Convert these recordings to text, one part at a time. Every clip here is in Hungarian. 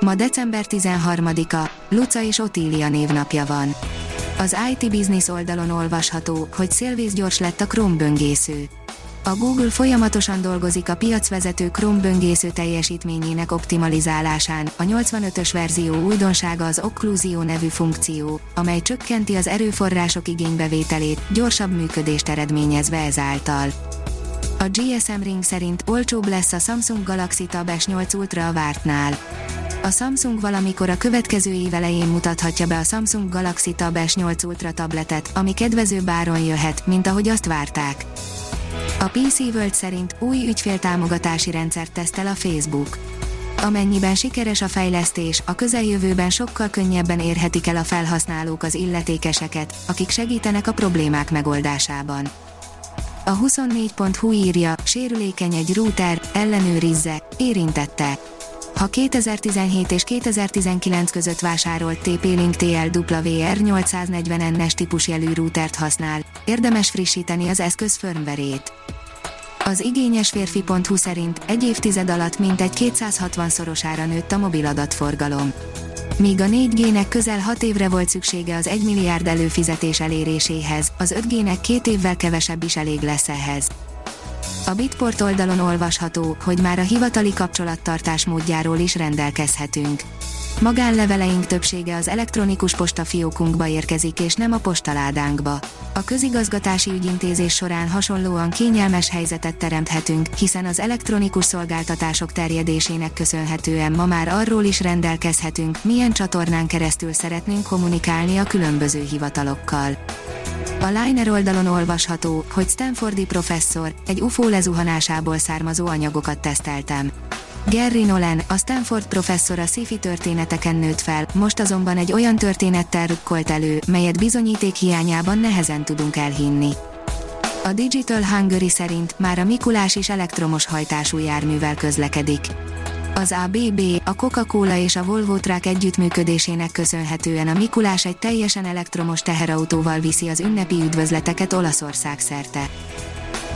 Ma december 13-a, Luca és Otília névnapja van. Az IT Business oldalon olvasható, hogy szélvészgyors lett a Chrome böngésző. A Google folyamatosan dolgozik a piacvezető Chrome böngésző teljesítményének optimalizálásán. A 85-ös verzió újdonsága az Occlusio nevű funkció, amely csökkenti az erőforrások igénybevételét, gyorsabb működést eredményezve ezáltal. A GSM Ring szerint olcsóbb lesz a Samsung Galaxy Tab S8 Ultra a vártnál. A Samsung valamikor a következő év elején mutathatja be a Samsung Galaxy Tab S8 Ultra tabletet, ami kedvező báron jöhet, mint ahogy azt várták. A PC World szerint új ügyféltámogatási rendszert tesztel a Facebook. Amennyiben sikeres a fejlesztés, a közeljövőben sokkal könnyebben érhetik el a felhasználók az illetékeseket, akik segítenek a problémák megoldásában. A 24.hu írja, sérülékeny egy router, ellenőrizze, érintette. Ha 2017 és 2019 között vásárolt TP-Link TLWR 840NS típusjelű routert használ, érdemes frissíteni az eszköz firmverét. Az igényes férfi.hu szerint egy évtized alatt mintegy 260-szorosára nőtt a mobil adatforgalom. Míg a 4G-nek közel 6 évre volt szüksége az 1 milliárd előfizetés eléréséhez, az 5G-nek két évvel kevesebb is elég lesz ehhez. A Bitport oldalon olvasható, hogy már a hivatali kapcsolattartás módjáról is rendelkezhetünk. Magánleveleink többsége az elektronikus postafiókunkba érkezik és nem a postaládánkba. A közigazgatási ügyintézés során hasonlóan kényelmes helyzetet teremthetünk, hiszen az elektronikus szolgáltatások terjedésének köszönhetően ma már arról is rendelkezhetünk, milyen csatornán keresztül szeretnénk kommunikálni a különböző hivatalokkal. A Liner oldalon olvasható, hogy Stanfordi professzor egy UFO lezuhanásából származó anyagokat teszteltem. Gary Nolan, a Stanford professzor a sci történeteken nőtt fel, most azonban egy olyan történettel rukkolt elő, melyet bizonyíték hiányában nehezen tudunk elhinni. A Digital Hungary szerint már a Mikulás is elektromos hajtású járművel közlekedik. Az ABB, a Coca-Cola és a Volvo Truck együttműködésének köszönhetően a Mikulás egy teljesen elektromos teherautóval viszi az ünnepi üdvözleteket Olaszország szerte.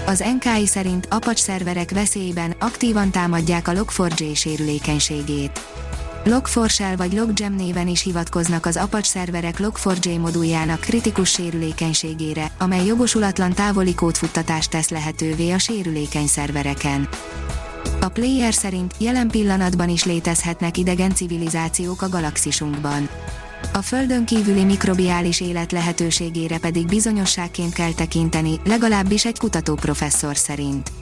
Az NKI szerint Apache szerverek veszélyben aktívan támadják a Log4j sérülékenységét. Log4Shell vagy Logjam néven is hivatkoznak az Apache szerverek Log4j moduljának kritikus sérülékenységére, amely jogosulatlan távoli kódfuttatást tesz lehetővé a sérülékeny szervereken. A player szerint jelen pillanatban is létezhetnek idegen civilizációk a galaxisunkban. A Földön kívüli mikrobiális élet lehetőségére pedig bizonyosságként kell tekinteni, legalábbis egy kutatóprofesszor szerint.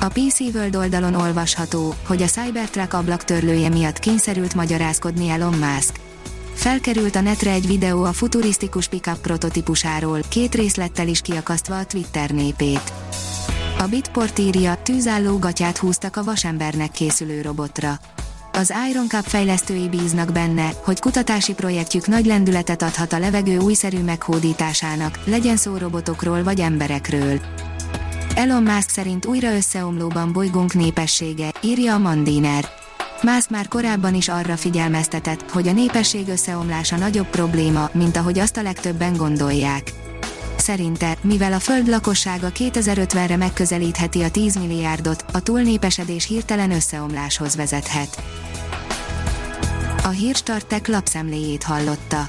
A PC World oldalon olvasható, hogy a Cybertruck ablaktörlője miatt kényszerült magyarázkodni Elon Musk. Felkerült a netre egy videó a futurisztikus pickup prototípusáról, két részlettel is kiakasztva a Twitter népét. A Bitport írja, tűzálló gatyát húztak a vasembernek készülő robotra. Az Iron Cup fejlesztői bíznak benne, hogy kutatási projektjük nagy lendületet adhat a levegő újszerű meghódításának, legyen szó robotokról vagy emberekről. Elon Musk szerint újra összeomlóban bolygónk népessége, írja a Mandiner. Musk már korábban is arra figyelmeztetett, hogy a népesség összeomlása nagyobb probléma, mint ahogy azt a legtöbben gondolják. Szerinte, mivel a Föld lakossága 2050-re megközelítheti a 10 milliárdot, a túlnépesedés hirtelen összeomláshoz vezethet. A Hírstartek lapszemléjét hallotta.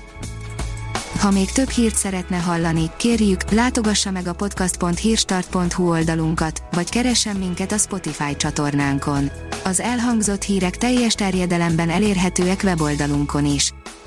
Ha még több hírt szeretne hallani, kérjük, látogassa meg a podcast.hírstart.hu oldalunkat, vagy keressen minket a Spotify csatornánkon. Az elhangzott hírek teljes terjedelemben elérhetőek weboldalunkon is.